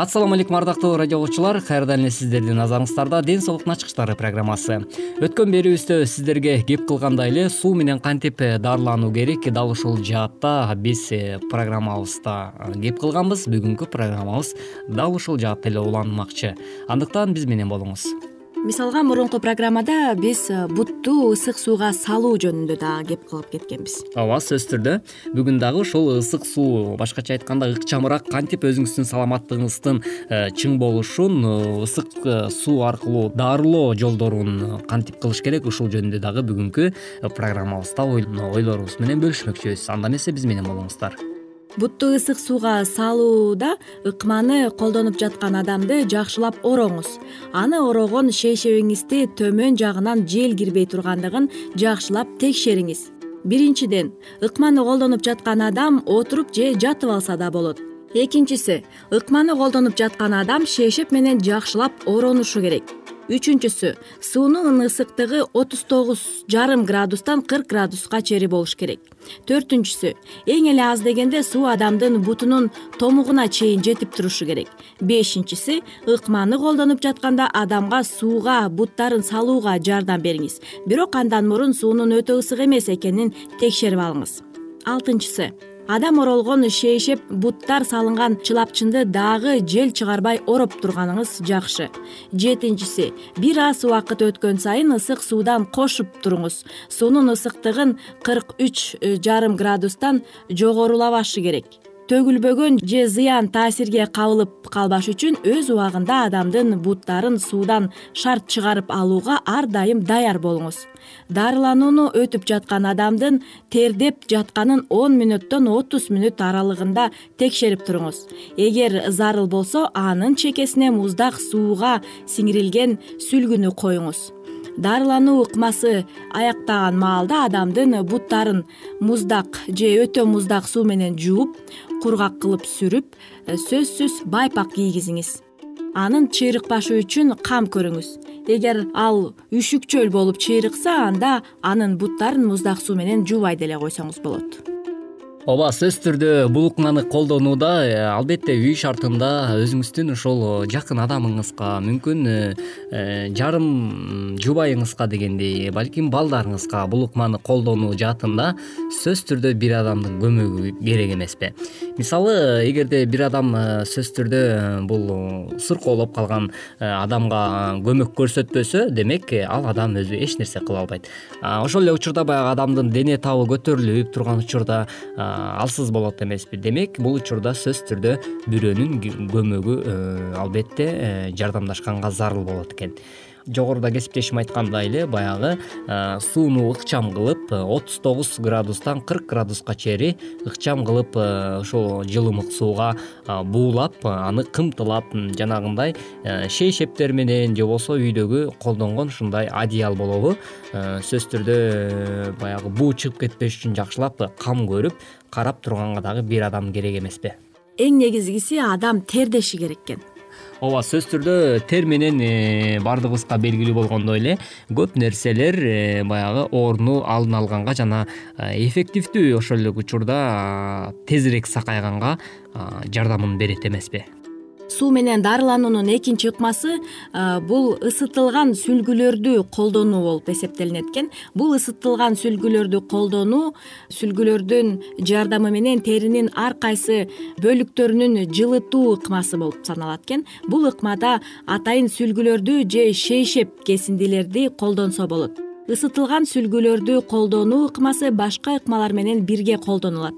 ассалому алейкум ардактуу радио угуучулар кайрадан эле сиздердин назарыңыздарда ден соолуктун ачкычтары программасы. Өткөн берүүбүздө сиздерге кеп кылгандай эле суу менен кантип дарылануу керек? Дал ушул жаатта биз э, программабызда э, кеп кылганбыз. Бүгүнкү программабыз дал ушул жаатта эле уланмакчы. Андыктан биз менен болуңуз мисалга мурунку программада биз э, бутту ысык сууга салуу жөнүндө дагы кеп кылып кеткенбиз. Ооба сөзсүз түрдө бүгүн дагы ушул ысык суу башкача айтканда ыкчамыраак кантип өзүңүздүн саламаттыгыңыздын э, чың болушун э, ысык суу аркылуу дарылоо жолдорун кантип кылыш керек ушул жөнүндө дагы бүгүнкү программабызда ойлорубуз менен бөлүшмөкчүбүз. Анда эмесе биз менен болуңуздар бутту ысык сууга салууда ыкманы колдонуп жаткан адамды жакшылап ороңуз. Аны орогон шейшебиңизди төмөн жагынан жел кирбей тургандыгын жакшылап текшериңиз. Биринчиден ыкманы колдонуп жаткан адам отуруп же жатып алса да болот. Экинчиси ыкманы колдонуп жаткан адам шейшеп менен жакшылап оронушу керек үчүнчүсү суунун ысыктыгы отуз тогуз жарым градустан кырк градуска чейин болуш керек. Төртүнчүсү эң эле аз дегенде суу адамдын бутунун томугуна чейин жетип турушу керек. Бешинчиси ыкманы колдонуп жатканда адамга сууга буттарын салууга жардам бериңиз. Бирок андан мурун суунун өтө ысык эмес экенин текшерип алыңыз. Алтынчысы адам оролгон шейшеп буттар салынган чылапчынды дагы жел чыгарбай ороп турганыңыз жакшы. Жетинчиси бир аз убакыт өткөн сайын ысык суудан кошуп туруңуз. Суунун ысыктыгын кырк үч жарым градустан жогорулабашы керек төгүлбөгөн же зыян таасирге кабылып калбаш үчүн өз убагында адамдын буттарын суудан шарт чыгарып алууга ар дайым даяр болуңуз. Дарыланууну өтүп жаткан адамдын тердеп жатканын он мүнөттөн отуз мүнөт аралыгында текшерип туруңуз. Эгер зарыл болсо анын чекесине муздак сууга сиңирилген сүлгүнү коюңуз. Дарылануу ыкмасы аяктаган маалда адамдын буттарын муздак же өтө муздак суу менен жууп кургак кылып сүрүп э, сөзсүз байпак кийгизиңиз анын чыйрыкпашы үчүн кам көрүңүз. Эгер ал үшүкчөл болуп чыйрыкса анда анын буттарын муздак суу менен жуубай деле койсоңуз болот ооба сөзсүз түрдө бул ыкманы колдонууда э, албетте үй шартында өзүңүздүн ушул жакын адамыңызга мүмкүн э, жарым жубайыңызга дегендей балким балдарыңызга бул ыкманы колдонуу жаатында сөзсүз түрдө бир адамдын көмөгү керек эмеспи мисалы эгерде бир адам э, сөзсүз түрдө бул сыркоолоп калган адамга көмөк көрсөтпөсө демек ал адам өзү эч нерсе кыла албайт. Ошол эле учурда баягы адамдын дене табы көтөрүлүп турган учурда алсыз болот эмеспи. Демек бул учурда сөзсүз түрдө бирөөнүн көмөгү албетте жардамдашканга зарыл болот экен жогоруда кесиптешим айткандай эле баягы сууну ыкчам кылып отуз тогуз градустан кырк градуска чейин ыкчам кылып ошол жылымык сууга буулап аны кымтылап жанагындай шейшептер менен же болбосо үйдөгү колдонгон ушундай одеял болобу. Сөзсүз түрдө баягы буу чыгып кетпеш үчүн жакшылап кам көрүп карап турганга дагы бир адам керек эмеспи эң негизгиси адам тердеши керек экен ооба сөзсүз түрдө тер менен э, баардыгыбызга белгилүү болгондой эле көп нерселер э, баягы орну алдын алганга жана э, эффективдүү ошол эле учурда тезирээк сакайганга жардамын берет эмеспи суу менен дарылануунун экинчи ыкмасы бул ысытылган сүлгүлөрдү колдонуу болуп эсептелинет экен. Бул ысытылган сүлгүлөрдү колдонуу сүлгүлөрдүн жардамы менен теринин ар кайсы бөлүктөрүнүн жылытуу ыкмасы болуп саналат экен. Бул ыкмада атайын сүлгүлөрдү же шейшеп кесиндилерди колдонсо болот. Ысытылган сүлгүлөрдү колдонуу ыкмасы башка ыкмалар менен бирге колдонулат.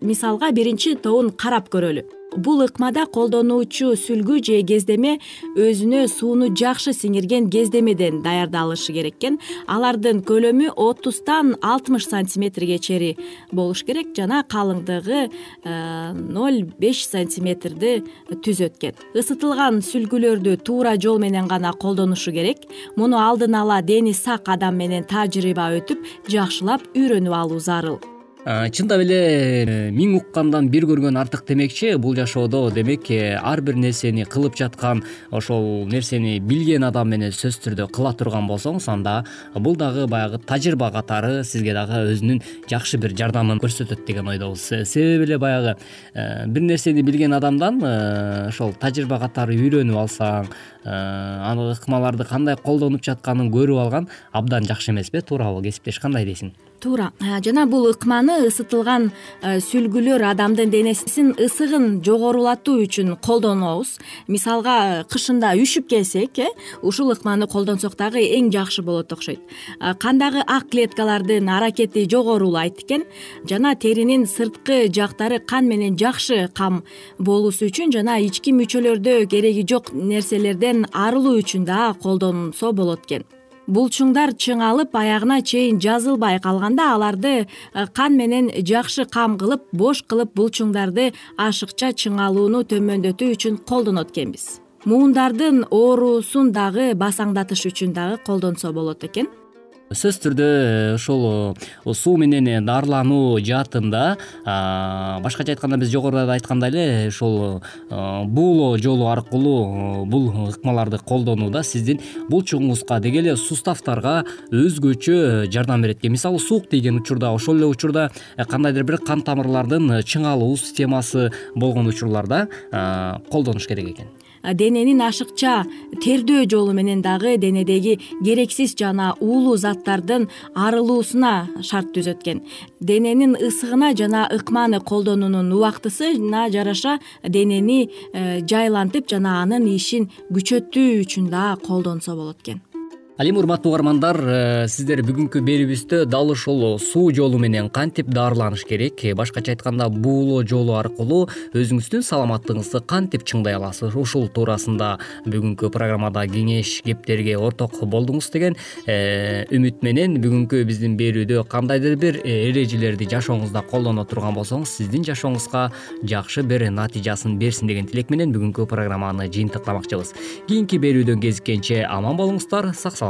Мисалга биринчи тобун карап көрөлү бул ыкмада колдонуучу сүлгү же кездеме өзүнө сууну жакшы сиңирген кездемеден даярдалышы керек экен. Алардын көлөмү отуздан алтымыш сантиметрге чейин болуш керек жана калыңдыгы э, ноль беш сантиметрди түзөт экен ысытылган сүлгүлөрдү туура жол менен гана колдонушу керек. Муну алдын ала дени сак адам менен тажрыйба өтүп жакшылап үйрөнүп алуу зарыл чындап эле э, миң уккандан бир көргөн артык демекчи бул жашоодо демек э, ар бир нерсени кылып жаткан ошол нерсени билген адам менен сөзсүз түрдө кыла турган болсоңуз анда бул дагы баягы тажрыйба катары сизге дагы өзүнүн жакшы бир жардамын көрсөтөт деген ойдобуз. Себеби эле баягы э, бир нерсени билген адамдан ошол тажрыйба катары үйрөнүп алсаң аны ыкмаларды кандай колдонуп жатканын көрүп алган абдан жакшы эмеспи туурабы кесиптеш кандай дейсиң? Туура. Жана бул ыкманы ысытылган сүлгүлөр адамдын денесин ысыгын жогорулатуу үчүн колдонобуз. Мисалга кышында үшүп келсек э ушул ыкманы колдонсок дагы эң жакшы болот окшойт. Кандагы ак клеткалардын аракети жогорулайт экен жана теринин сырткы жактары кан менен жакшы кам болуусу үчүн жана ички мүчөлөрдө кереги жок арылуу үчүн дагы колдонсо болот экен. Булчуңдар чыңалып аягына чейин жазылбай калганда аларды э, кан менен жакшы кам кылып бош кылып булчуңдарды ашыкча чыңалууну төмөндөтүү үчүн колдонот экенбиз. Муундардын оорусун дагы басаңдатыш үчүн дагы колдонсо болот экен сөзсүз түрдө э, ушул э, суу менен дарылануу жаатында башкача айтканда биз жогоруда да айткандай эле ушул э, буулоо жолу аркылуу бул ыкмаларды колдонууда сиздин булчугуңузга деги эле суставтарга өзгөчө жардам берет экен. Мисалы суук тийген учурда ошол эле учурда кандайдыр бир кан тамырлардын чыңалуу системасы болгон учурларда колдонуш керек экен дененин ашыкча тердөө жолу менен дагы денедеги керексиз жана уулуу заттардын арылуусуна шарт түзөт экен дененин ысыгына жана ыкманы колдонуунун убактысына жараша денени э, жайлантып жана анын ишин күчөтүү үчүн дагы колдонсо болот экен ал эми урматтуу угармандар э, сиздер бүгүнкү берүүбүздө дал ушул суу жолу менен кантип дарыланыш керек? Э, башкача айтканда буулоо жолу аркылуу өзүңүздүн саламаттыгыңызды кантип чыңдай аласыз? Ушул туурасында бүгүнкү программада кеңеш кептерге орток болдуңуз деген э, үмүт менен бүгүнкү биздин берүүдө кандайдыр бир эрежелерди жашооңузда колдоно турган болсоңуз сиздин жашооңузга жакшы бир натыйжасын берсин деген тилек менен бүгүнкү программаны жыйынтыктамакчыбыз. Кийинки берүүдөн кезишкенче аман болуңуздар сак саламат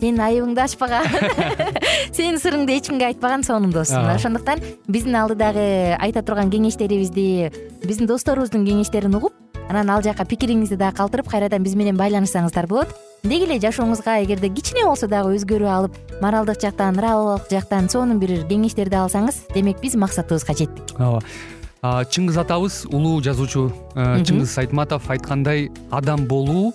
сенин айыбыңды ачпаган сенин сырыңды эч кимге айтпаган сонун дос мына ошондуктан биздин алдыдагы айта турган кеңештерибизди биздин досторубуздун кеңештерин угуп анан ал жака пикириңизди дагы калтырып кайрадан биз менен байланышсаңыздар болот. Деги эле жашооңузга эгерде кичине болсо дагы өзгөрүү алып моралдык жактан нравовалык жактан сонун бир кеңештерди алсаңыз демек биз максатыбызга жеттик. Ооба. Чыңгыз атабыз улуу жазуучу э, чыңгыз айтматов айткандай адам болуу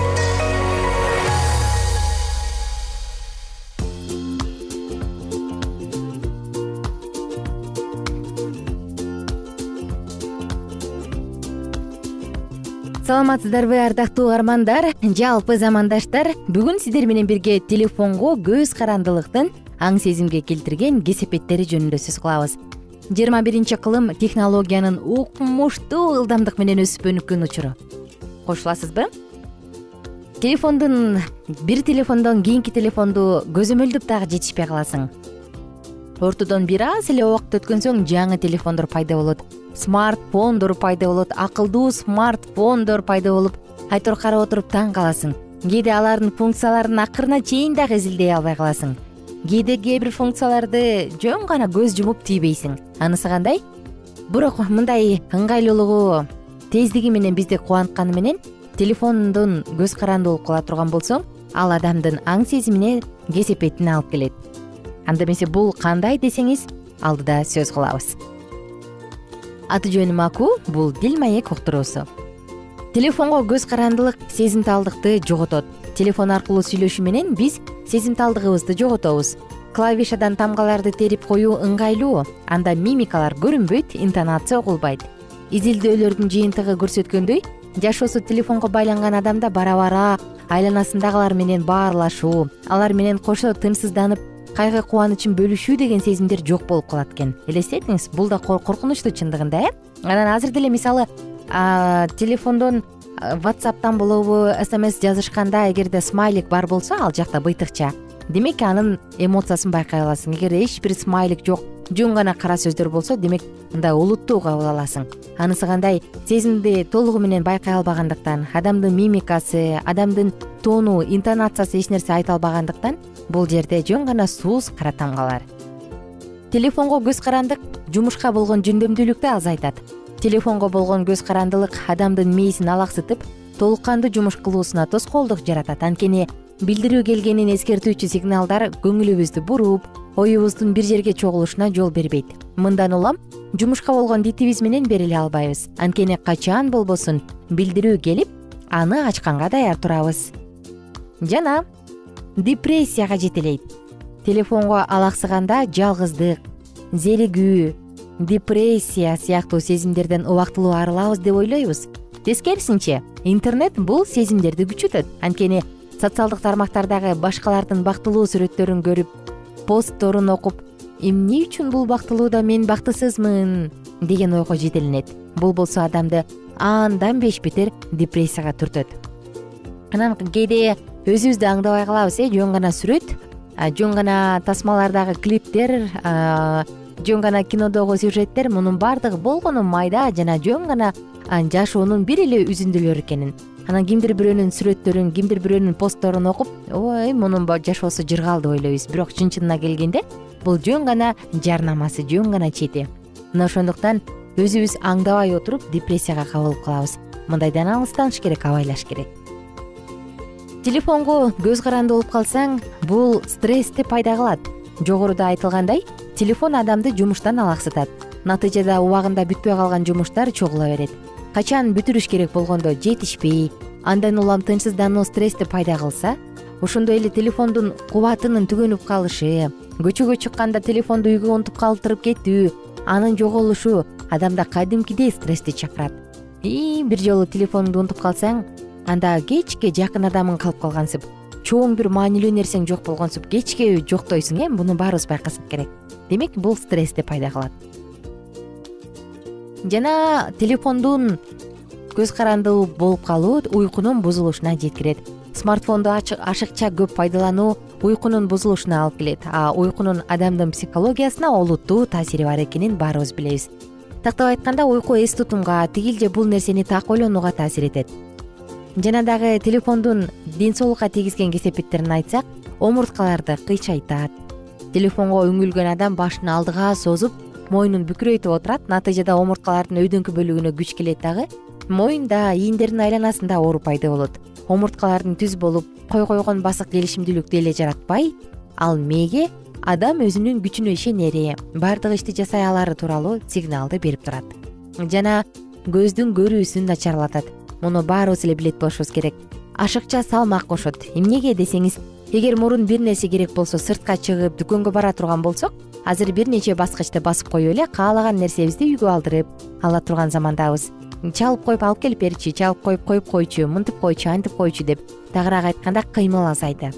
саламатсыздарбы ардактуу угармандар. Жалпы замандаштар бүгүн сиздер менен бирге телефонго көз карандылыктын аң сезимге келтирген кесепеттери жөнүндө сөз кылабыз. Жыйырма биринчи кылым технологиянын укмуштуу ылдамдык менен өсүп өнүккөн учуру. Кошуласызбы? Телефондун бир телефондон кийинки телефонду көзөмөлдөп дагы жетишпей каласың ортодон бир аз эле убакыт өткөн соң жаңы телефондор пайда болот. Смартфондор пайда болот акылдуу смартфондор пайда болуп айтор карап отуруп таң каласың. Кээде алардын функцияларын акырына чейин дагы изилдей албай каласың. Кээде кээ бир функцияларды жөн гана көз жумуп тийбейсиң. Анысы кандай? Бирок мындай ыңгайлуулугу тездиги менен бизди кубантканы менен телефондун көз каранды болуп кала турган болсоң ал адамдын аң сезимине кесепетин алып келет анда эмесе бул кандай десеңиз алдыда сөз кылабыз. Аты жөнүм аку бул дил маек уктуруусу. Телефонго көз карандылык сезимталдыкты жоготот. Телефон аркылуу сүйлөшүү менен биз сезимталдыгыбызды жоготобуз. Клавишадан тамгаларды терип коюу ыңгайлуу анда мимикалар көрүнбөйт интонация угулбайт. Изилдөөлөрдүн жыйынтыгы көрсөткөндөй жашоосу телефонго байланган адамда бара бара айланасындагылар менен баарлашуу алар менен кошо тынчсызданып кайгы кубанычын бөлүшүү деген сезимдер жок болуп калат экен. Элестетиңиз бул да коркунучтуу чындыгында э? Анан азыр деле мисалы телефондон ватсаптан болобу смс жазышканда эгерде смайлик бар болсо ал жакта быйтыкча демек анын эмоциясын байкай аласың. Эгер эч бир смайлик жок жөн гана кара сөздөр болсо демек мындай олуттуу кабыл аласың. Анысы кандай? Сезимди толугу менен байкай албагандыктан адамдын мимикасы адамдын тону интонациясы эч нерсе айта албагандыктан бул жерде жөн гана сууз кара тамгалар телефонго көз карандык жумушка болгон жөндөмдүүлүктү азайтат. Телефонго болгон көз карандылык адамдын мээсин алаксытып толук кандуу жумуш кылуусуна тоскоолдук жаратат. Анткени билдирүү келгенин эскертүүчү сигналдар көңүлүбүздү буруп оюбуздун бир жерге чогулушуна жол бербейт. Мындан улам жумушка болгон дитибиз менен бериле албайбыз. Анткени качан болбосун билдирүү келип аны ачканга даяр турабыз. Жана депрессияга жетелейт. Телефонго алаксыганда жалгыздык зеригүү депрессия сыяктуу сезимдерден убактылуу арылабыз деп ойлойбуз. Тескерисинче интернет бул сезимдерди күчөтөт. Анткени социалдык тармактардагы башкалардын бактылуу сүрөттөрүн көрүп постторун окуп эмне үчүн бул бактылууда мен бактысызмын? деген ойго жетеленет бул болсо адамды андан беш бетер депрессияга түртөт. Анан кээде өзүбүз да аңдабай калабыз э жөн гана сүрөт. Жөн гана тасмалардагы клиптер жөн гана кинодогу сюжеттер мунун баардыгы болгону майда жана жөн гана жашоонун бир эле үзүндүлөрү экенин. Анан кимдир бирөөнүн сүрөттөрүн кимдир бирөөнүн постторун окуп ой мунун жашоосу жыргал деп ойлойбуз. Бирок чын чынына келгенде бул жөн гана жарнамасы жөн гана чети. Мына ошондуктан өзүбүз аңдабай отуруп депрессияга кабылып калабыз мындайдан алыстаныш керек абайлаш керек телефонго көз каранды болуп калсаң бул стрессти пайда кылат. Жогоруда айтылгандай телефон адамды жумуштан алаксытат. Натыйжада убагында бүтпөй калган жумуштар чогула берет. Качан бүтүрүш керек болгондо жетишпей андан улам тынчсыздануу стрессти пайда кылса ошондой эле телефондун кубатынын түгөнүп калышы көчөгө чыкканда телефонду үйгө унутуп калтырып кетүү анын жоголушу адамда кадимкидей стрессти чакырат. И бир жолу телефонуңду унутуп калсаң анда кечке жакын адамың калып калгансып чоң бир маанилүү нерсең жок болгонсуп кечке жоктойсуң э муну баарыбыз байкасак керек. Демек бул стрессти пайда кылат жана телефондун көз карандуу болуп калуу уйкунун бузулушуна жеткирет. Смартфонду ашыкча көп пайдалануу уйкунун бузулушуна алып келет. А уйкунун адамдын психологиясына олуттуу таасири бар экенин баарыбыз билебиз. Тактап айтканда уйку эс тутумга тигил же бул нерсени так ойлонууга таасир этет жана дагы телефондун ден соолукка тийгизген кесепеттерин айтсак омурткаларды кыйчайтат телефонго үңүлгөн адам башын алдыга созуп моюнун бүкүрөйтүп отурат. Натыйжада омурткалардын өйдөңкү бөлүгүнө күч келет дагы моюнда ийиндердин айланасында оору пайда болот. Омурткалардын түз болуп кой койгон басык келишимдүүлүктү эле жаратпай ал мээге адам өзүнүн күчүнө ишенери баардык ишти жасай алары тууралуу сигналды берип турат. Жана көздүн көрүүсүн начарлатат муну баарыбыз эле билет болушубуз керек. Ашыкча салмак кошот. Эмнеге десеңиз эгер мурун бир нерсе керек болсо сыртка чыгып дүкөнгө бара турган болсок азыр бир нече баскычты басып коюп эле каалаган нерсебизди үйгө алдырып ала турган замандабыз. Чалып коюп алып келип берчи чалып коюп коюп койчу мынтип койчу антип койчу деп тагыраак айтканда кыймыл азайды.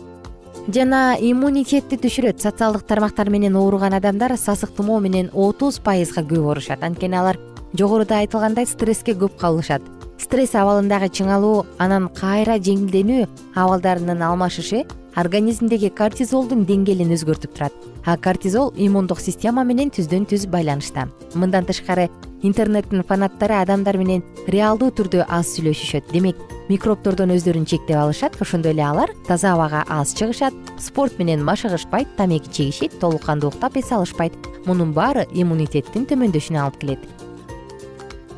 Жана иммунитетти түшүрөт. Социалдык тармактар менен ооруган адамдар сасык тумоо менен отуз пайызга көп оорушат анткени алар жогоруда айтылгандай стресске көп кабылышат стресс абалындагы чыңалуу анан кайра жеңилденүү абалдарынын алмашышы организмдеги кортизолдун деңгээлин өзгөртүп турат. А кортизол иммундук система менен түздөн түз байланышта. Мындан тышкары интернеттин фанаттары адамдар менен реалдуу түрдө аз сүйлөшүшөт. Демек микробтордон өздөрүн чектеп алышат ошондой эле алар таза абага аз чыгышат спорт менен машыгышпайт тамеки чегишет толук кандуу уктап эс алышпайт. Мунун баары иммунитеттин төмөндөшүнө алып келет.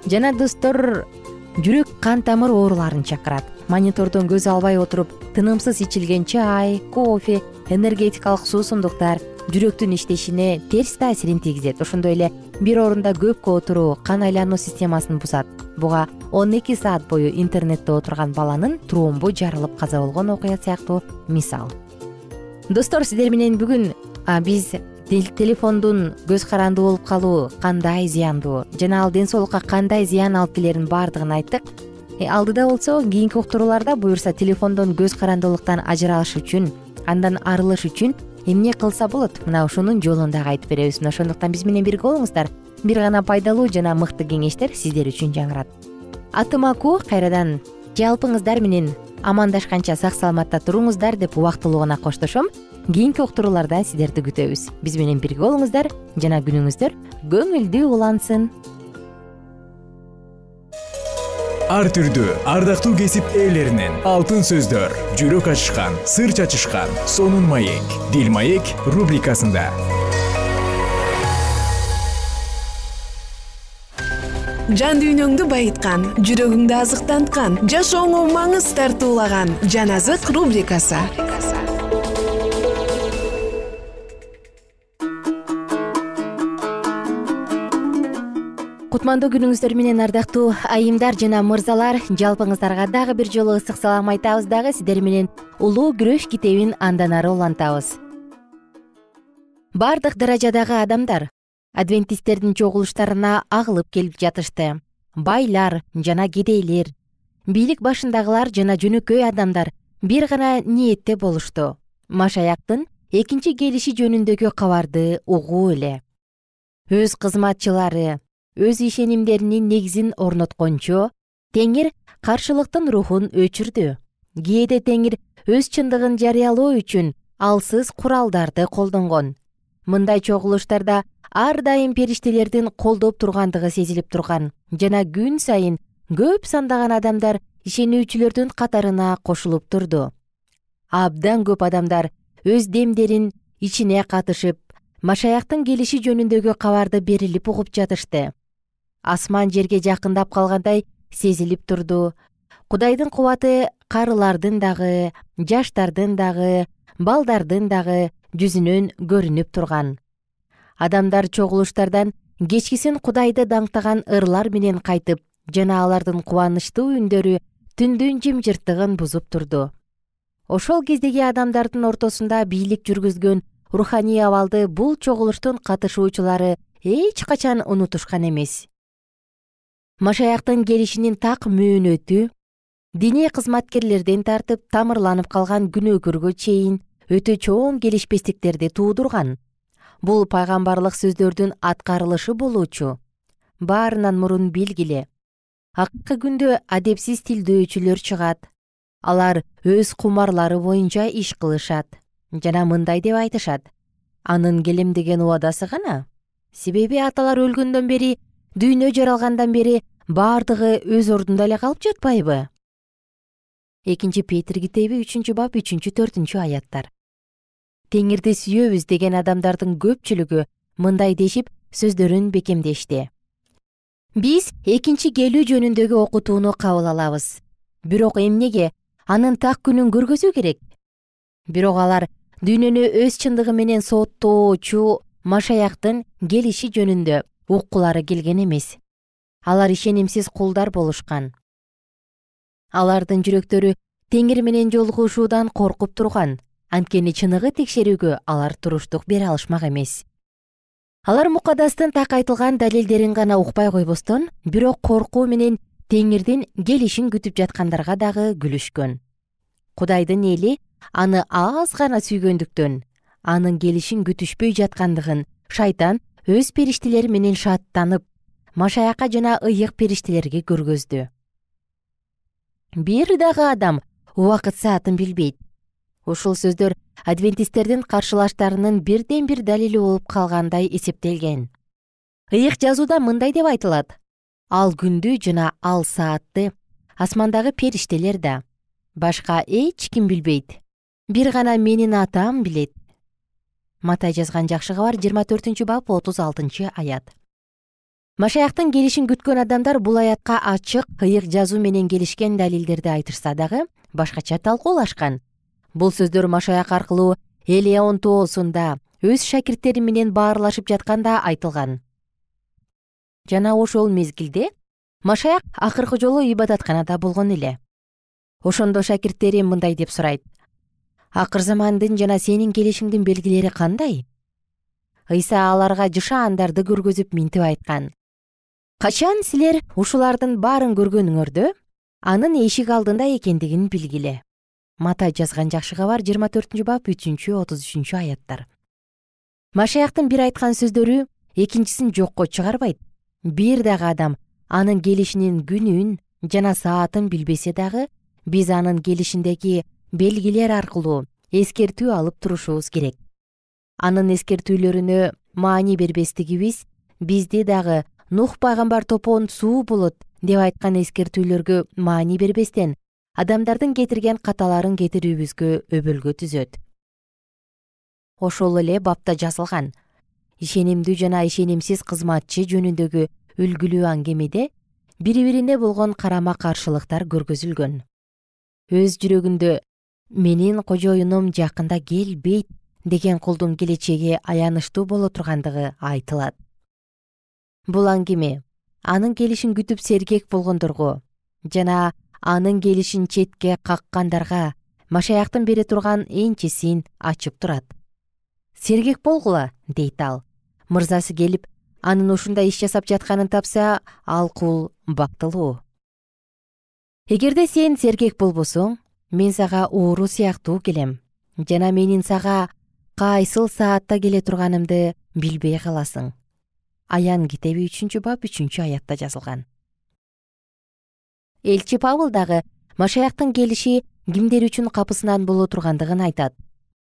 Жана достор жүрөк кан тамыр ооруларын чакырат. Монитордон көз албай отуруп тынымсыз ичилген чай кофе энергетикалык суусундуктар жүрөктүн иштешине терс таасирин тийгизет. Ошондой эле бир орунда көпкө отуруу кан айлануу системасын бузат. Буга он эки саат бою интернетте отурган баланын тромбу жарылып каза болгон окуя сыяктуу мисал. Достор сиздер менен бүгүн биз телефондун көз карандуу болуп калуу кандай зыяндуу жана ал ден соолукка кандай зыян алып келерин баардыгын айттык. Э, алдыда болсо кийинки уктурууларда буюрса телефондон көз карандуулуктан ажыралыш үчүн андан арылыш үчүн эмне кылса болот? Мына ушунун жолун дагы айтып беребиз. Мына ошондуктан биз менен бирге болуңуздар. Бир гана пайдалуу жана мыкты кеңештер сиздер үчүн жаңырат. Атым аку кайрадан жалпыңыздар менен амандашканча сак саламатта туруңуздар деп убактылуу гана коштошом кийинки уктурууларда сиздерди күтөбүз. Биз менен бирге болуңуздар жана күнүңүздөр көңүлдүү улансын. Ар түрдүү ардактуу кесип ээлеринен алтын сөздөр жүрөк ачышкан сыр чачышкан сонун маек дил маек рубрикасында. Жан дүйнөңдү байыткан жүрөгүңдү азыктанткан жашооңо маңыз тартуулаган жан азык рубрикасы кутмандуу күнүңүздөр менен ардактуу айымдар жана мырзалар жалпыңыздарга дагы бир жолу ысык салам айтабыз дагы сиздер менен улуу күрөш китебин андан ары улантабыз. Бардык даражадагы адамдар адвентисттердин чогулуштарына агылып келип жатышты. Байлар жана кедейлер бийлик башындагылар жана жөнөкөй адамдар бир гана ниетте болушту. Машаяктын экинчи келиши жөнүндөгү кабарды угуу эле. Өз кызматчылары өз ишенимдеринин негизин орноткончо теңир каршылыктын рухун өчүрдү. Кээде теңир өз чындыгын жарыялоо үчүн алсыз куралдарды колдонгон. Мындай чогулуштарда ар дайым периштелердин колдоп тургандыгы сезилип турган жана күн сайын көп сандаган адамдар ишенүүчүлөрдүн катарына кошулуп турду. Абдан көп адамдар өз демдерин ичине катышып машаяктын келиши жөнүндөгү кабарды берилип угуп жатышты асман жерге жакындап калгандай сезилип турду. Кудайдын кубаты карылардын дагы жаштардын дагы балдардын дагы жүзүнөн көрүнүп турган. Адамдар чогулуштардан кечкисин кудайды даңктаган ырлар менен кайтып жана алардын кубанычтуу үндөрү түндүн жымжырттыгын бузуп турду. Ошол кездеги адамдардын ортосунда бийлик жүргүзгөн руханий абалды бул чогулуштун катышуучулары эч качан унутушкан эмес машаяктын келишинин так мөөнөтү диний кызматкерлерден тартып тамырланып калган күнөөкөргө чейин өтө чоң келишпестиктерди туудурган. Бул пайгамбарлык сөздөрдүн аткарылышы болуучу баарынан мурун белгиле акыркы күндө адепсиз тилдөөчүлөр чыгат. Алар өз кумарлары боюнча иш кылышат жана мындай деп айтышат. Анын келем деген убадасы гана. Себеби аталар өлгөндөн бери дүйнө жаралгандан бери баардыгы өз ордунда эле калып жатпайбы? Экинчи петир китеби үчүнчү бап үчүнчү төртүнчү аяттар. Теңирди сүйөбүз деген адамдардын көпчүлүгү мындай дешип сөздөрүн бекемдешти. Биз экинчи келүү жөнүндөгү окутууну кабыл алабыз. Бирок эмнеге анын так күнүн көргөзүү керек. Бирок алар дүйнөнү өз чындыгы менен сооттоочу машаяктын келиши жөнүндө уккулары келген эмес. Алар ишенимсиз кулдар болушкан. Алардын жүрөктөрү теңир менен жолугушуудан коркуп турган. Анткени чыныгы текшерүүгө алар туруштук бере алышмак эмес. Алар мукадастын так айтылган далилдерин гана укпай койбостон бирок коркуу менен теңирдин келишин күтүп жаткандарга дагы күлүшкөн. Кудайдын эли аны аз гана сүйгөндүктөн анын келишин күтүшпөй жаткандыгын шайтан өз периштелери менен шаттанып машаякка жана ыйык периштелерге көргөздү. Бир дагы адам убакыт саатын билбейт. Ушул сөздөр адвентисттердин каршылаштарынын бирден бир далили болуп калгандай эсептелген. Ыйык жазууда мындай деп айтылат. Ал күндү жана ал саатты асмандагы периштелер да. Башка эч ким билбейт. Бир гана менин атам билет матай жазган жакшы кабар жыйырма төртүнчү бап отуз алтынчы аят. Машаяктын келишин күткөн адамдар бул аятка ачык ыйык жазуу менен келишкен далилдерди айтышса дагы башкача талкуулашкан бул сөздөр машаяк аркылуу элеон тоосунда өз шакирттери менен баарлашып жатканда айтылган. Жана ошол мезгилде машаяк акыркы жолу ибадатканада болгон эле. Ошондо шакирттери мындай деп сурайт акырзамандын жана сенин келишиңдин белгилери кандай? Ыйса аларга жышаандарды көргөзүп минтип айткан. Качан силер ушулардын баарын көргөнүңөрдө анын эшик алдында экендигин билгиле? Матай жазган жакшы кабар жыйырма төртүнчү бап үчүнчү отуз үчүнчү аяттар. Машаяктын бир айткан сөздөрү экинчисин жокко чыгарбайт. Бир дагы адам анын келишинин күнүн жана саатын билбесе дагы биз анын келишиндеги белгилер аркылуу эскертүү алып турушубуз керек. Анын эскертүүлөрүнө маани бербестигибиз бизди дагы нух пайгамбар топоон суу болот деп айткан эскертүүлөргө маани бербестен адамдардын кетирген каталарын кетирүүбүзгө өбөлгө түзөт. Ошол эле бапта жазылган ишенимдүү жана ишенимсиз кызматчы жөнүндөгү үлгүлүү аңгемеде бири бирине болгон карама каршылыктар көргөзүлгөн. Өз жүрөгүндө менин кожоюнум жакында келбейт деген кулдун келечеги аянычтуу боло тургандыгы айтылат. Бул аңгеме анын келишин күтүп сергек болгондорго жана анын келишин четке каккандарга машаяктын бере турган энчисин ачып турат. Сергек болгула дейт ал. Мырзасы келип анын ушундай иш жасап жатканын тапса ал кул бактылуу. Эгерде сен сергек болбосоң мен сага ууру сыяктуу келем жана менин сага кайсыл саатта келе турганымды билбей каласың. Аян китеби үчүнчү бап үчүнчү аятта жазылган. Элчи пабыл дагы машаяктын келиши кимдер үчүн капысынан боло тургандыгын айтат.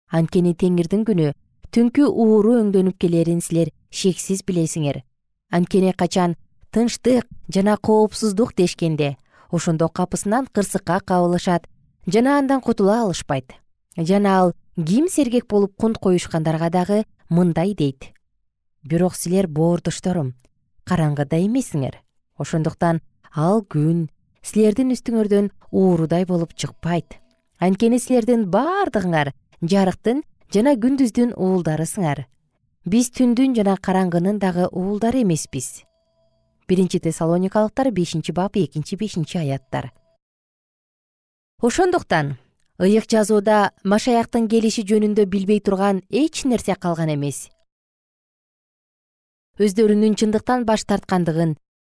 Анткени теңирдин күнү түнкү ууру өңдөнүп келерин силер шексиз билесиңер. Анткени качан тынчтык жана коопсуздук дешкенде ошондо капысынан кырсыкка кабылышат жана андан кутула алышпайт. Жана ал ким сергек болуп кунт коюшкандарга дагы мындай дейт. Бирок силер боордошторум караңгыда эмессиңер ошондуктан ал күн силердин үстүңөрдөн уурудай болуп чыкпайт. Анткени силердин бардыгыңар жарыктын жана күндүздүн уулдарысыңар. Биз түндүн жана караңгынын дагы уулдары эмеспиз. Биринчи тессалоникалыктар бешинчи бап экинчи бешинчи аяттар ошондуктан ыйык жазууда машаяктын келиши жөнүндө билбей турган эч нерсе калган эмес. Өздөрүнүн чындыктан баш тарткандыгын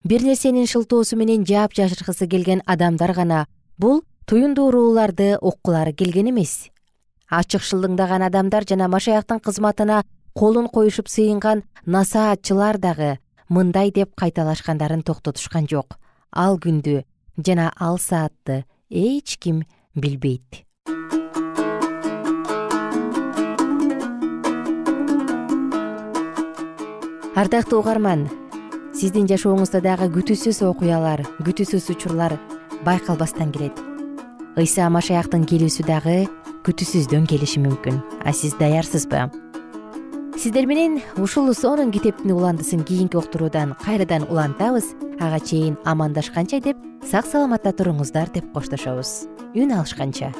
бир нерсенин шылтоосу менен жаап жашыргысы келген адамдар гана бул туюнду урууларды уккулары келген эмес. Ачык шылыңдаган адамдар жана машаяктын кызматына колун коюшуп сыйынган насаатчылар дагы мындай деп кайталашкандарын токтотушкан жок. Ал күндү жана ал саатты эч ким билбейт. Ардактуу угарман сиздин жашооңузда дагы күтүүсүз окуялар күтүүсүз учурлар байкалбастан келет. Ыйса машаяктын келүүсү дагы күтүүсүздөн келиши мүмкүн. А сиз даярсызбы сиздер менен ушул сонун китептин уландысын кийинки уктуруудан кайрадан улантабыз. Ага чейин амандашканча деп сак саламатта туруңуздар деп коштошобуз. Үн алышканча.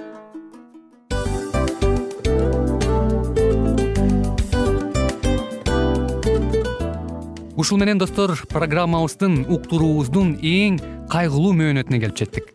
Ушул менен достор программабыздын уктуруубуздун эң кайгылуу мөөнөтүнө келип жеттик